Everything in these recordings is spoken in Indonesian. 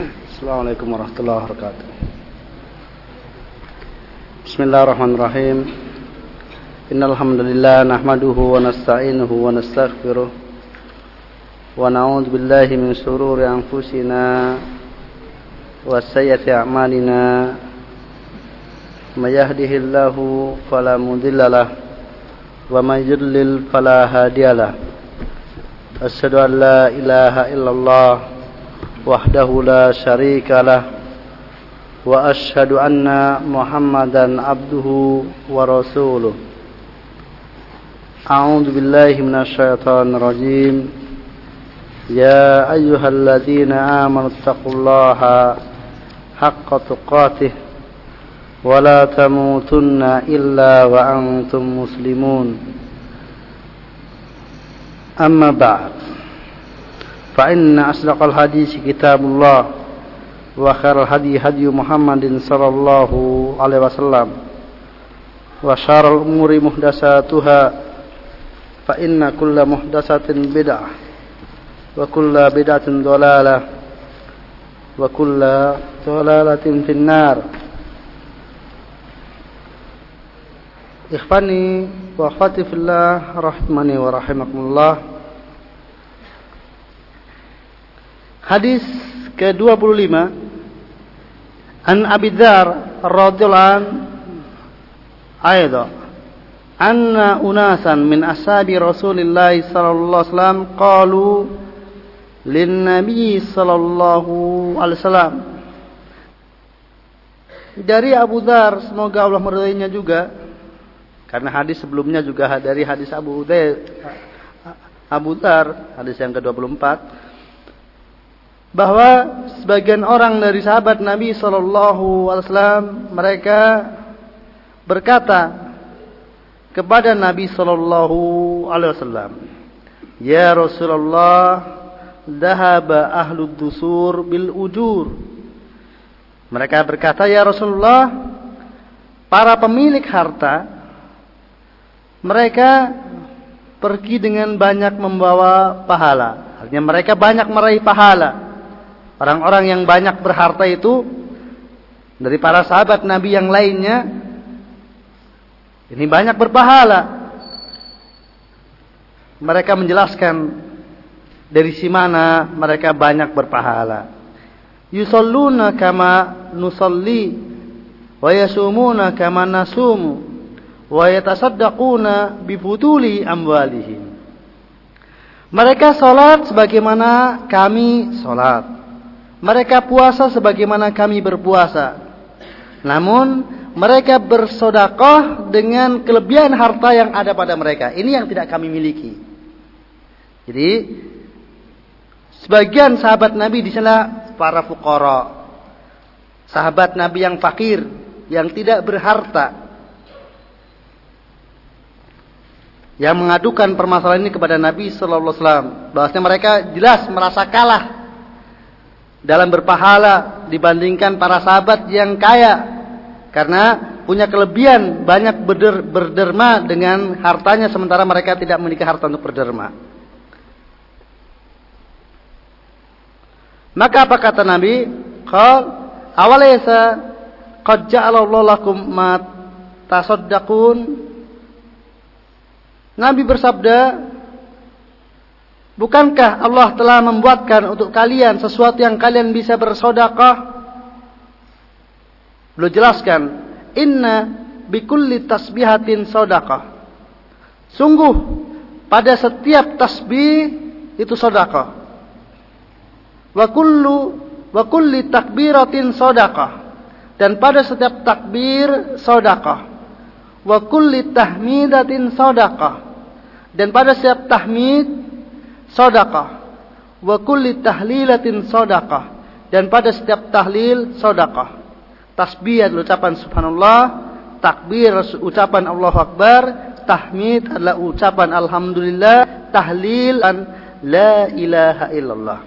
Assalamualaikum warahmatullahi wabarakatuh. Bismillahirrahmanirrahim. Innal hamdalillah nahmaduhu wa nasta'inuhu wa nastaghfiruh billahi min shururi anfusina wa sayyiati a'malina. May yahdihillahu fala wa may yudlil fala ilaha illallah وحده لا شريك له وأشهد أن محمدا عبده ورسوله. أعوذ بالله من الشيطان الرجيم. يا أيها الذين آمنوا اتقوا الله حق تقاته ولا تموتن إلا وأنتم مسلمون. أما بعد فإن أصدق الحديث كتاب الله وخير الهدي هدي محمد صلى الله عليه وسلم وشار الأمور محدثاتها فإن كل محدثة بدعة وكل بدعة ضلالة وكل ضلالة في النار. إخواني وأخواتي في الله رحمني ورحمكم الله. Hadis ke-25 An Abi Dzar radhiyallahu an Aida anna unasan min ashabi Rasulillah sallallahu alaihi wasallam qalu lin nabi sallallahu alaihi wasallam. Dari Abu Dzar semoga Allah meridainya juga karena hadis sebelumnya juga dari hadis Abu Dzar. Abu Dzar hadis yang ke-24 bahwa sebagian orang dari sahabat Nabi Shallallahu Alaihi Wasallam mereka berkata kepada Nabi Shallallahu Alaihi Wasallam, Ya Rasulullah, dahaba ahlu dusur bil ujur. Mereka berkata, Ya Rasulullah, para pemilik harta, mereka pergi dengan banyak membawa pahala. Artinya mereka banyak meraih pahala. Orang-orang yang banyak berharta itu dari para sahabat Nabi yang lainnya ini banyak berpahala. Mereka menjelaskan dari si mana mereka banyak berpahala. Yusalluna kama nusalli wa yasumuna kama nasumu wa yatasaddaquna bifuduli amwalihim. Mereka salat sebagaimana kami salat. Mereka puasa sebagaimana kami berpuasa. Namun mereka bersodakoh dengan kelebihan harta yang ada pada mereka. Ini yang tidak kami miliki. Jadi sebagian sahabat Nabi di sana para fukara. Sahabat Nabi yang fakir, yang tidak berharta. Yang mengadukan permasalahan ini kepada Nabi sallallahu alaihi wasallam. Bahwasanya mereka jelas merasa kalah dalam berpahala dibandingkan para sahabat yang kaya karena punya kelebihan banyak berder, berderma dengan hartanya sementara mereka tidak memiliki harta untuk berderma. Maka apa kata Nabi? Qal awalaysa qad ja'alallahu lakum ma tasaddaqun Nabi bersabda Bukankah Allah telah membuatkan untuk kalian sesuatu yang kalian bisa bersodakah? Beliau jelaskan, Inna bikulli tasbihatin sodakah. Sungguh, pada setiap tasbih itu sodakah. Wa kullu wa kulli takbiratin sodakah. Dan pada setiap takbir sodakah. Wa kulli tahmidatin sodakah. Dan pada setiap tahmid sodakah. Wa kulli tahlilatin sodakah. Dan pada setiap tahlil sodakah. Tasbih adalah ucapan subhanallah. Takbir ucapan Allah Akbar. Tahmid adalah ucapan Alhamdulillah. Tahlil dan La ilaha illallah.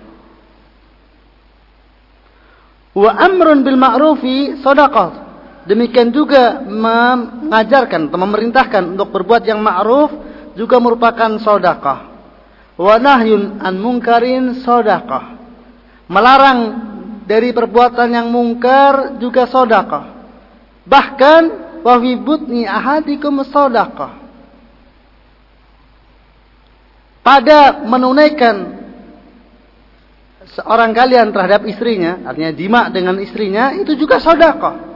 Wa amrun bil ma'rufi sodakah. Demikian juga mengajarkan atau memerintahkan untuk berbuat yang ma'ruf juga merupakan sodakah wa nahyun an munkarin sadaqah. Melarang dari perbuatan yang mungkar juga sodakah. Bahkan wahibutni ahadikum sodakah. Pada menunaikan seorang kalian terhadap istrinya, artinya jima dengan istrinya, itu juga sodakah.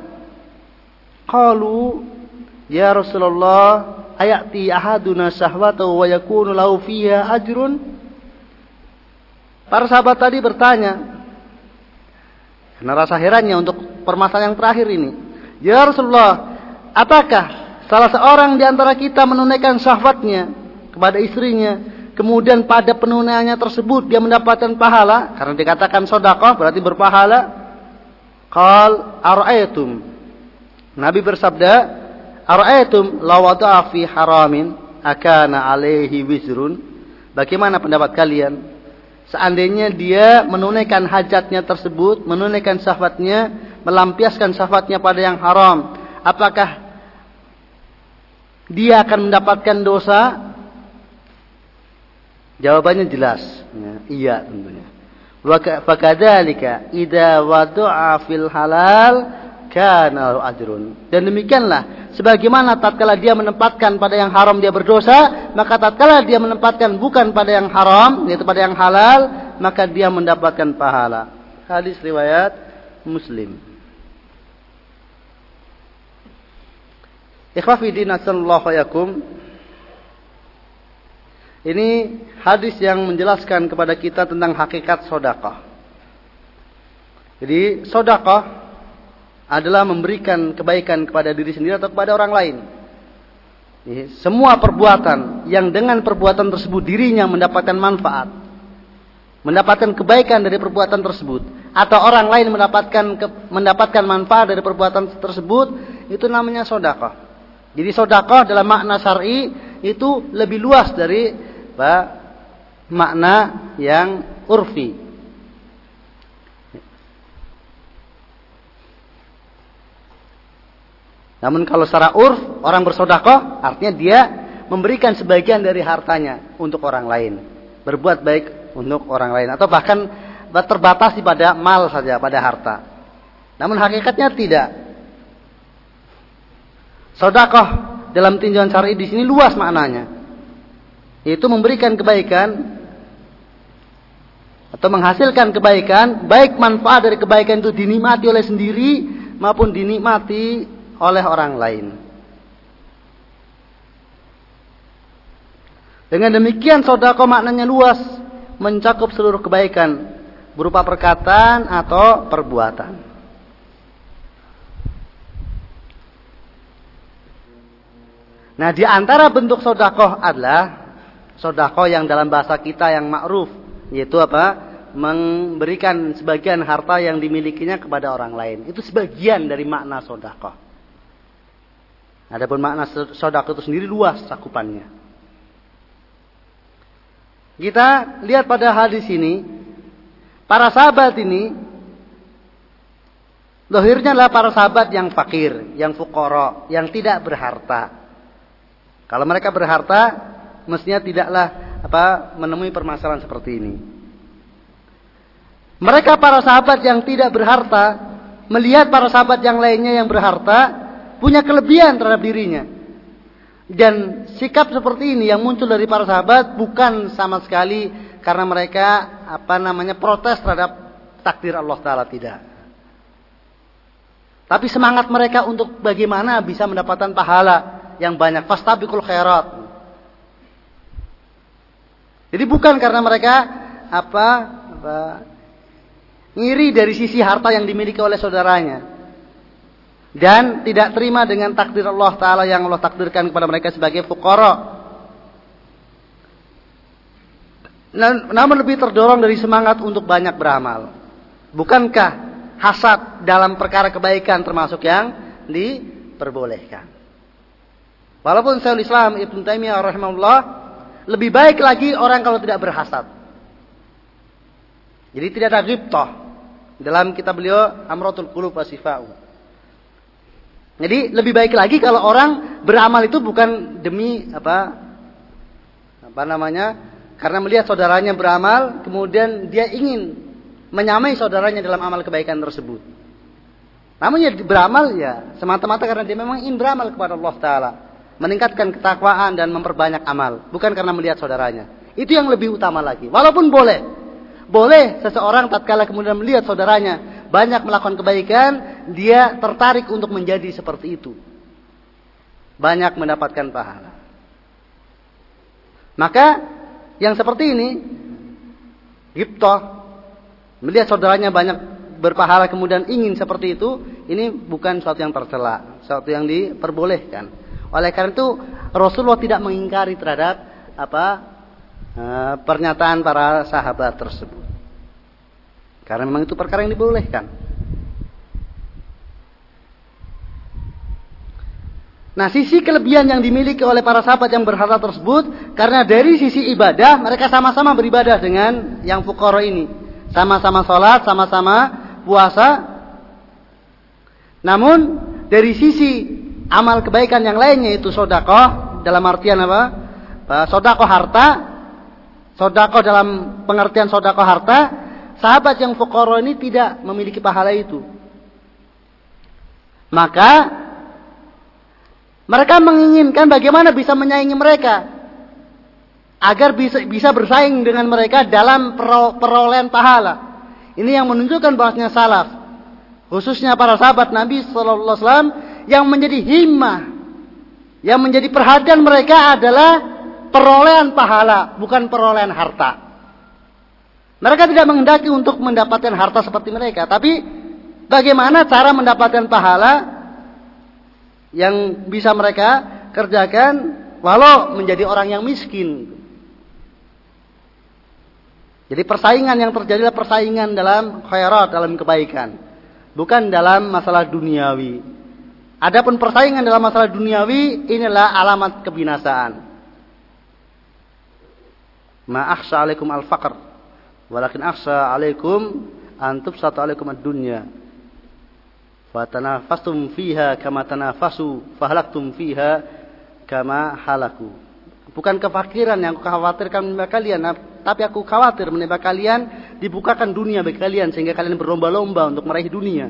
Qalu ya Rasulullah ayati ahaduna syahwatahu wa yakunu lahu fiha ajrun? Para sahabat tadi bertanya, karena rasa herannya untuk permasalahan yang terakhir ini. Ya Rasulullah, apakah salah seorang di antara kita menunaikan syahwatnya kepada istrinya, kemudian pada penunaiannya tersebut dia mendapatkan pahala karena dikatakan sodakoh berarti berpahala. Qal ara'aytum. Nabi bersabda, ara'aytum lawada'a fi haramin akana alaihi wizrun. Bagaimana pendapat kalian? Seandainya dia menunaikan hajatnya tersebut, menunaikan syahwatnya, melampiaskan syahwatnya pada yang haram, apakah dia akan mendapatkan dosa? Jawabannya jelas, ya, iya tentunya. Fakadzalika idza wada'a fil halal kana ajrun. Dan demikianlah sebagaimana tatkala dia menempatkan pada yang haram dia berdosa, maka tatkala dia menempatkan bukan pada yang haram yaitu pada yang halal, maka dia mendapatkan pahala. Hadis riwayat Muslim. Ikhwafidin sallallahu yakum. Ini hadis yang menjelaskan kepada kita tentang hakikat sodakah. Jadi sodakah adalah memberikan kebaikan kepada diri sendiri atau kepada orang lain. Semua perbuatan yang dengan perbuatan tersebut dirinya mendapatkan manfaat, mendapatkan kebaikan dari perbuatan tersebut, atau orang lain mendapatkan mendapatkan manfaat dari perbuatan tersebut, itu namanya sodako. Jadi sodako dalam makna syari itu lebih luas dari apa, makna yang urfi. Namun kalau secara urf orang bersodakoh artinya dia memberikan sebagian dari hartanya untuk orang lain. Berbuat baik untuk orang lain. Atau bahkan terbatasi pada mal saja, pada harta. Namun hakikatnya tidak. Sodakoh dalam tinjauan syar'i di sini luas maknanya. Yaitu memberikan kebaikan atau menghasilkan kebaikan, baik manfaat dari kebaikan itu dinikmati oleh sendiri maupun dinikmati oleh orang lain. Dengan demikian sodako maknanya luas, mencakup seluruh kebaikan berupa perkataan atau perbuatan. Nah, di antara bentuk sodakoh adalah sodakoh yang dalam bahasa kita yang ma'ruf, yaitu apa? Memberikan sebagian harta yang dimilikinya kepada orang lain. Itu sebagian dari makna sodakoh. Adapun makna sodako itu sendiri luas cakupannya. Kita lihat pada hadis ini, para sahabat ini, lahirnya adalah para sahabat yang fakir, yang fukoro, yang tidak berharta. Kalau mereka berharta, mestinya tidaklah apa menemui permasalahan seperti ini. Mereka para sahabat yang tidak berharta, melihat para sahabat yang lainnya yang berharta, punya kelebihan terhadap dirinya. Dan sikap seperti ini yang muncul dari para sahabat bukan sama sekali karena mereka apa namanya protes terhadap takdir Allah taala tidak. Tapi semangat mereka untuk bagaimana bisa mendapatkan pahala yang banyak. Fastabiqul khairat. Jadi bukan karena mereka apa, apa ngiri dari sisi harta yang dimiliki oleh saudaranya dan tidak terima dengan takdir Allah Taala yang Allah takdirkan kepada mereka sebagai fukara. Namun lebih terdorong dari semangat untuk banyak beramal. Bukankah hasad dalam perkara kebaikan termasuk yang diperbolehkan? Walaupun saya Islam Ibn Taimiyah rahimahullah lebih baik lagi orang kalau tidak berhasad. Jadi tidak ada ghibtah. Dalam kitab beliau Amratul Qulub Wasifa'u. Jadi lebih baik lagi kalau orang beramal itu bukan demi apa apa namanya karena melihat saudaranya beramal kemudian dia ingin menyamai saudaranya dalam amal kebaikan tersebut. Namun ya beramal ya semata-mata karena dia memang ingin beramal kepada Allah Taala, meningkatkan ketakwaan dan memperbanyak amal, bukan karena melihat saudaranya. Itu yang lebih utama lagi. Walaupun boleh, boleh seseorang tatkala kemudian melihat saudaranya banyak melakukan kebaikan, dia tertarik untuk menjadi seperti itu. Banyak mendapatkan pahala. Maka yang seperti ini, Giptoh, melihat saudaranya banyak berpahala kemudian ingin seperti itu, ini bukan suatu yang tercela, suatu yang diperbolehkan. Oleh karena itu Rasulullah tidak mengingkari terhadap apa e, pernyataan para sahabat tersebut. Karena memang itu perkara yang dibolehkan. Nah, sisi kelebihan yang dimiliki oleh para sahabat yang berharta tersebut, karena dari sisi ibadah, mereka sama-sama beribadah dengan yang fukoro ini. Sama-sama sholat, sama-sama puasa. Namun dari sisi amal kebaikan yang lainnya itu sodakoh dalam artian apa? Sodakoh harta, sodakoh dalam pengertian sodakoh harta, sahabat yang fukoro ini tidak memiliki pahala itu. Maka mereka menginginkan bagaimana bisa menyaingi mereka agar bisa bisa bersaing dengan mereka dalam perolehan pahala. Ini yang menunjukkan bahwasanya salaf, khususnya para sahabat Nabi sallallahu alaihi wasallam yang menjadi himmah, yang menjadi perhatian mereka adalah perolehan pahala, bukan perolehan harta. Mereka tidak menghendaki untuk mendapatkan harta seperti mereka, tapi bagaimana cara mendapatkan pahala yang bisa mereka kerjakan walau menjadi orang yang miskin. Jadi persaingan yang terjadi adalah persaingan dalam khairat, dalam kebaikan. Bukan dalam masalah duniawi. Adapun persaingan dalam masalah duniawi inilah alamat kebinasaan. Ma akhsha alaikum al-faqr. Walakin akhsha alaikum an tubsata alaikum ad-dunya. Fatanafastum fiha kama tanafasu fahalaktum fiha kama halaku. Bukan kefakiran yang kukhawatirkan menimpa kalian, tapi aku khawatir menimpa kalian dibukakan dunia bagi kalian sehingga kalian berlomba-lomba untuk meraih dunia.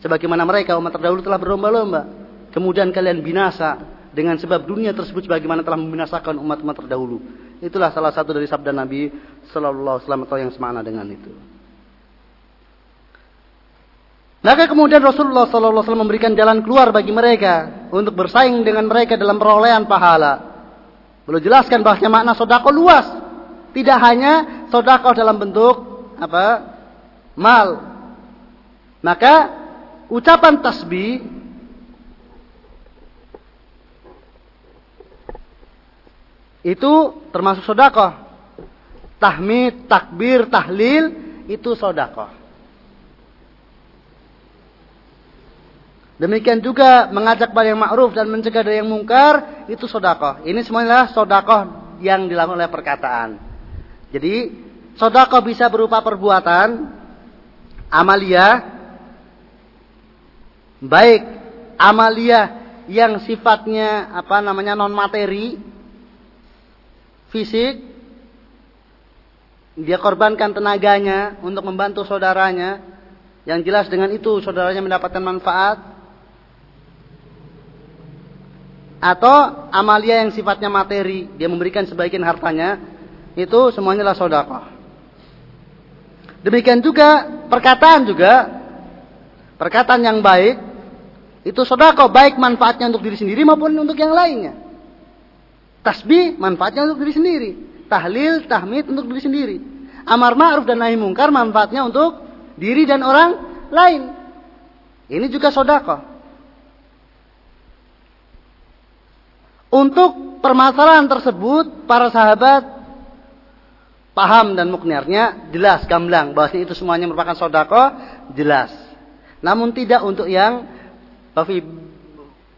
Sebagaimana mereka umat terdahulu telah berlomba-lomba, kemudian kalian binasa dengan sebab dunia tersebut sebagaimana telah membinasakan umat-umat terdahulu. Itulah salah satu dari sabda Nabi Sallallahu Alaihi Wasallam yang semana dengan itu. Maka kemudian Rasulullah Wasallam memberikan jalan keluar bagi mereka untuk bersaing dengan mereka dalam perolehan pahala. Belum jelaskan bahasnya makna sodako luas. Tidak hanya sodako dalam bentuk apa mal. Maka ucapan tasbih itu termasuk sodako. Tahmid, takbir, tahlil itu sodako. Demikian juga mengajak pada yang ma'ruf dan mencegah dari yang mungkar itu sodakoh. Ini semuanya sodakoh yang dilakukan oleh perkataan. Jadi sodakoh bisa berupa perbuatan, amalia, baik amalia yang sifatnya apa namanya non materi, fisik, dia korbankan tenaganya untuk membantu saudaranya, yang jelas dengan itu saudaranya mendapatkan manfaat atau amalia yang sifatnya materi, dia memberikan sebagian hartanya, itu semuanya adalah sodakoh. Demikian juga perkataan juga, perkataan yang baik, itu sodakoh, baik manfaatnya untuk diri sendiri maupun untuk yang lainnya. Tasbih manfaatnya untuk diri sendiri, tahlil, tahmid untuk diri sendiri. Amar ma'ruf dan nahi mungkar manfaatnya untuk diri dan orang lain. Ini juga sodakoh. Untuk permasalahan tersebut, para sahabat paham dan mukniarnya jelas gamblang bahwa itu semuanya merupakan sodako jelas. Namun tidak untuk yang bafi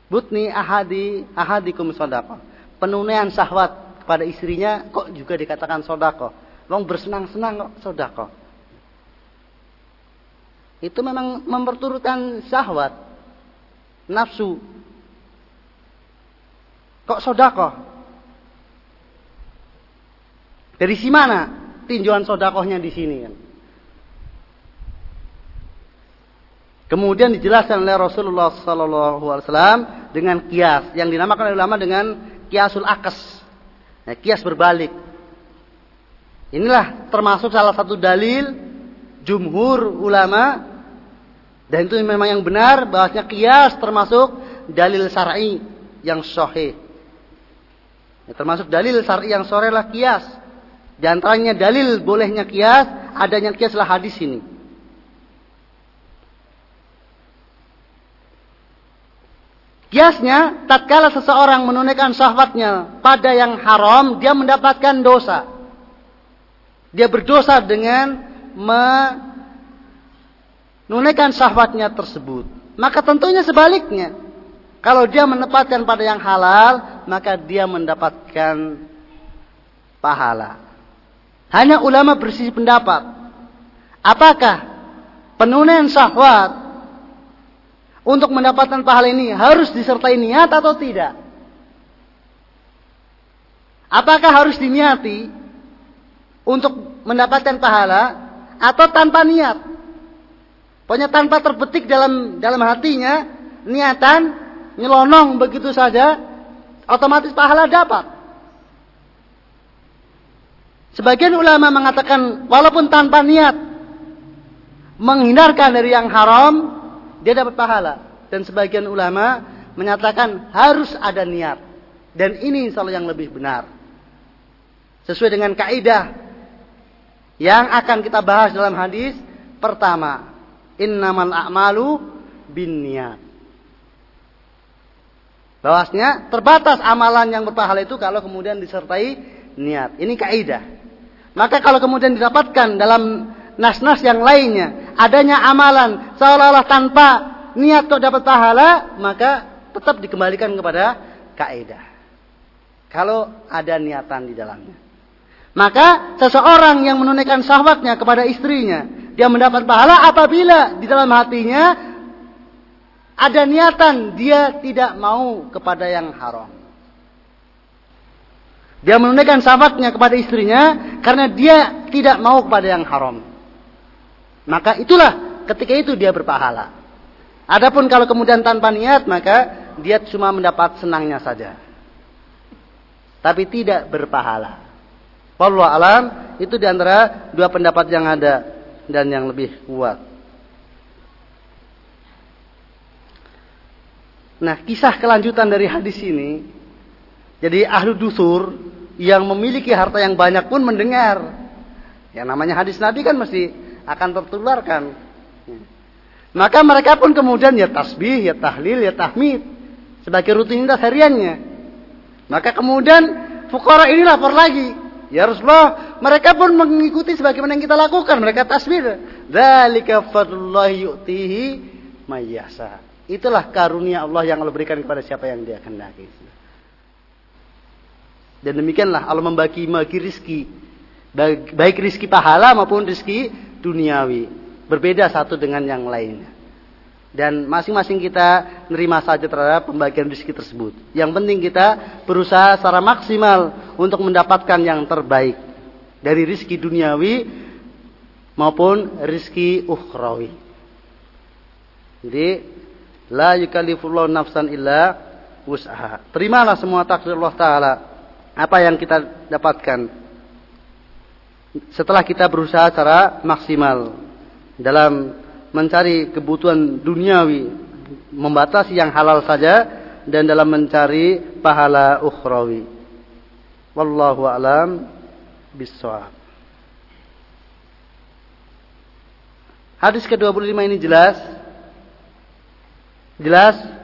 butni ahadi ahadikum sodako. Penunaian syahwat kepada istrinya kok juga dikatakan sodako. Wong bersenang-senang kok sodako. Itu memang memperturutkan syahwat, nafsu, Kok sodako? Dari si mana tinjauan sodakohnya di sini kan? Kemudian dijelaskan oleh Rasulullah sallallahu alaihi wasallam dengan kias yang dinamakan oleh ulama dengan kiasul akas. Ya, kias berbalik. Inilah termasuk salah satu dalil jumhur ulama dan itu memang yang benar bahwasanya kias termasuk dalil syar'i yang sahih. Ya, termasuk dalil syar'i yang sahih adalah kias. Di antaranya dalil bolehnya kias, adanya kias adalah hadis ini. Kiasnya, tatkala seseorang menunaikan syahwatnya pada yang haram, dia mendapatkan dosa. Dia berdosa dengan menunaikan syahwatnya tersebut. Maka tentunya sebaliknya. Kalau dia menempatkan pada yang halal, maka dia mendapatkan pahala. Hanya ulama bersisi pendapat. Apakah penunaian syahwat untuk mendapatkan pahala ini harus disertai niat atau tidak? Apakah harus diniati untuk mendapatkan pahala atau tanpa niat? Pokoknya tanpa terbetik dalam dalam hatinya niatan nyelonong begitu saja otomatis pahala dapat. Sebagian ulama mengatakan walaupun tanpa niat menghindarkan dari yang haram dia dapat pahala. Dan sebagian ulama menyatakan harus ada niat. Dan ini insya Allah yang lebih benar. Sesuai dengan kaidah yang akan kita bahas dalam hadis pertama, innamal a'malu bin niat. Bahwasnya terbatas amalan yang berpahala itu kalau kemudian disertai niat. Ini kaidah. Maka kalau kemudian didapatkan dalam nas-nas yang lainnya, adanya amalan seolah-olah tanpa niat untuk dapat pahala, maka tetap dikembalikan kepada kaidah. Kalau ada niatan di dalamnya. Maka seseorang yang menunaikan syahwatnya kepada istrinya, dia mendapat pahala apabila di dalam hatinya ada niatan dia tidak mau kepada yang haram. Dia menunaikan syahwatnya kepada istrinya karena dia tidak mau kepada yang haram. Maka itulah ketika itu dia berpahala. Adapun kalau kemudian tanpa niat maka dia cuma mendapat senangnya saja. Tapi tidak berpahala. Wallahu alam itu di antara dua pendapat yang ada dan yang lebih kuat. Nah, kisah kelanjutan dari hadis ini, jadi ahlu dusur yang memiliki harta yang banyak pun mendengar. Yang namanya hadis Nabi kan mesti akan tertularkan. Maka mereka pun kemudian ya tasbih, ya tahlil, ya tahmid sebagai rutinitas hariannya. Maka kemudian fukara ini lapor lagi. Ya Rasulullah, mereka pun mengikuti sebagaimana yang kita lakukan. Mereka tasbih. Dzalika fadlullah yu'tihi mayyasa. Itulah karunia Allah yang Allah berikan kepada siapa yang dia kehendaki. Dan demikianlah Allah membagi bagi rizki. Baik rizki pahala maupun rizki duniawi. Berbeda satu dengan yang lainnya. Dan masing-masing kita nerima saja terhadap pembagian rezeki tersebut. Yang penting kita berusaha secara maksimal untuk mendapatkan yang terbaik. Dari rizki duniawi maupun rizki ukhrawi. Jadi, la yukallifullahu nafsan illa usaha. Terimalah semua takdir Allah Ta'ala. Apa yang kita dapatkan setelah kita berusaha secara maksimal dalam mencari kebutuhan duniawi, membatasi yang halal saja dan dalam mencari pahala ukhrawi. Wallahu alam bissawab. Hadis ke-25 ini jelas jelas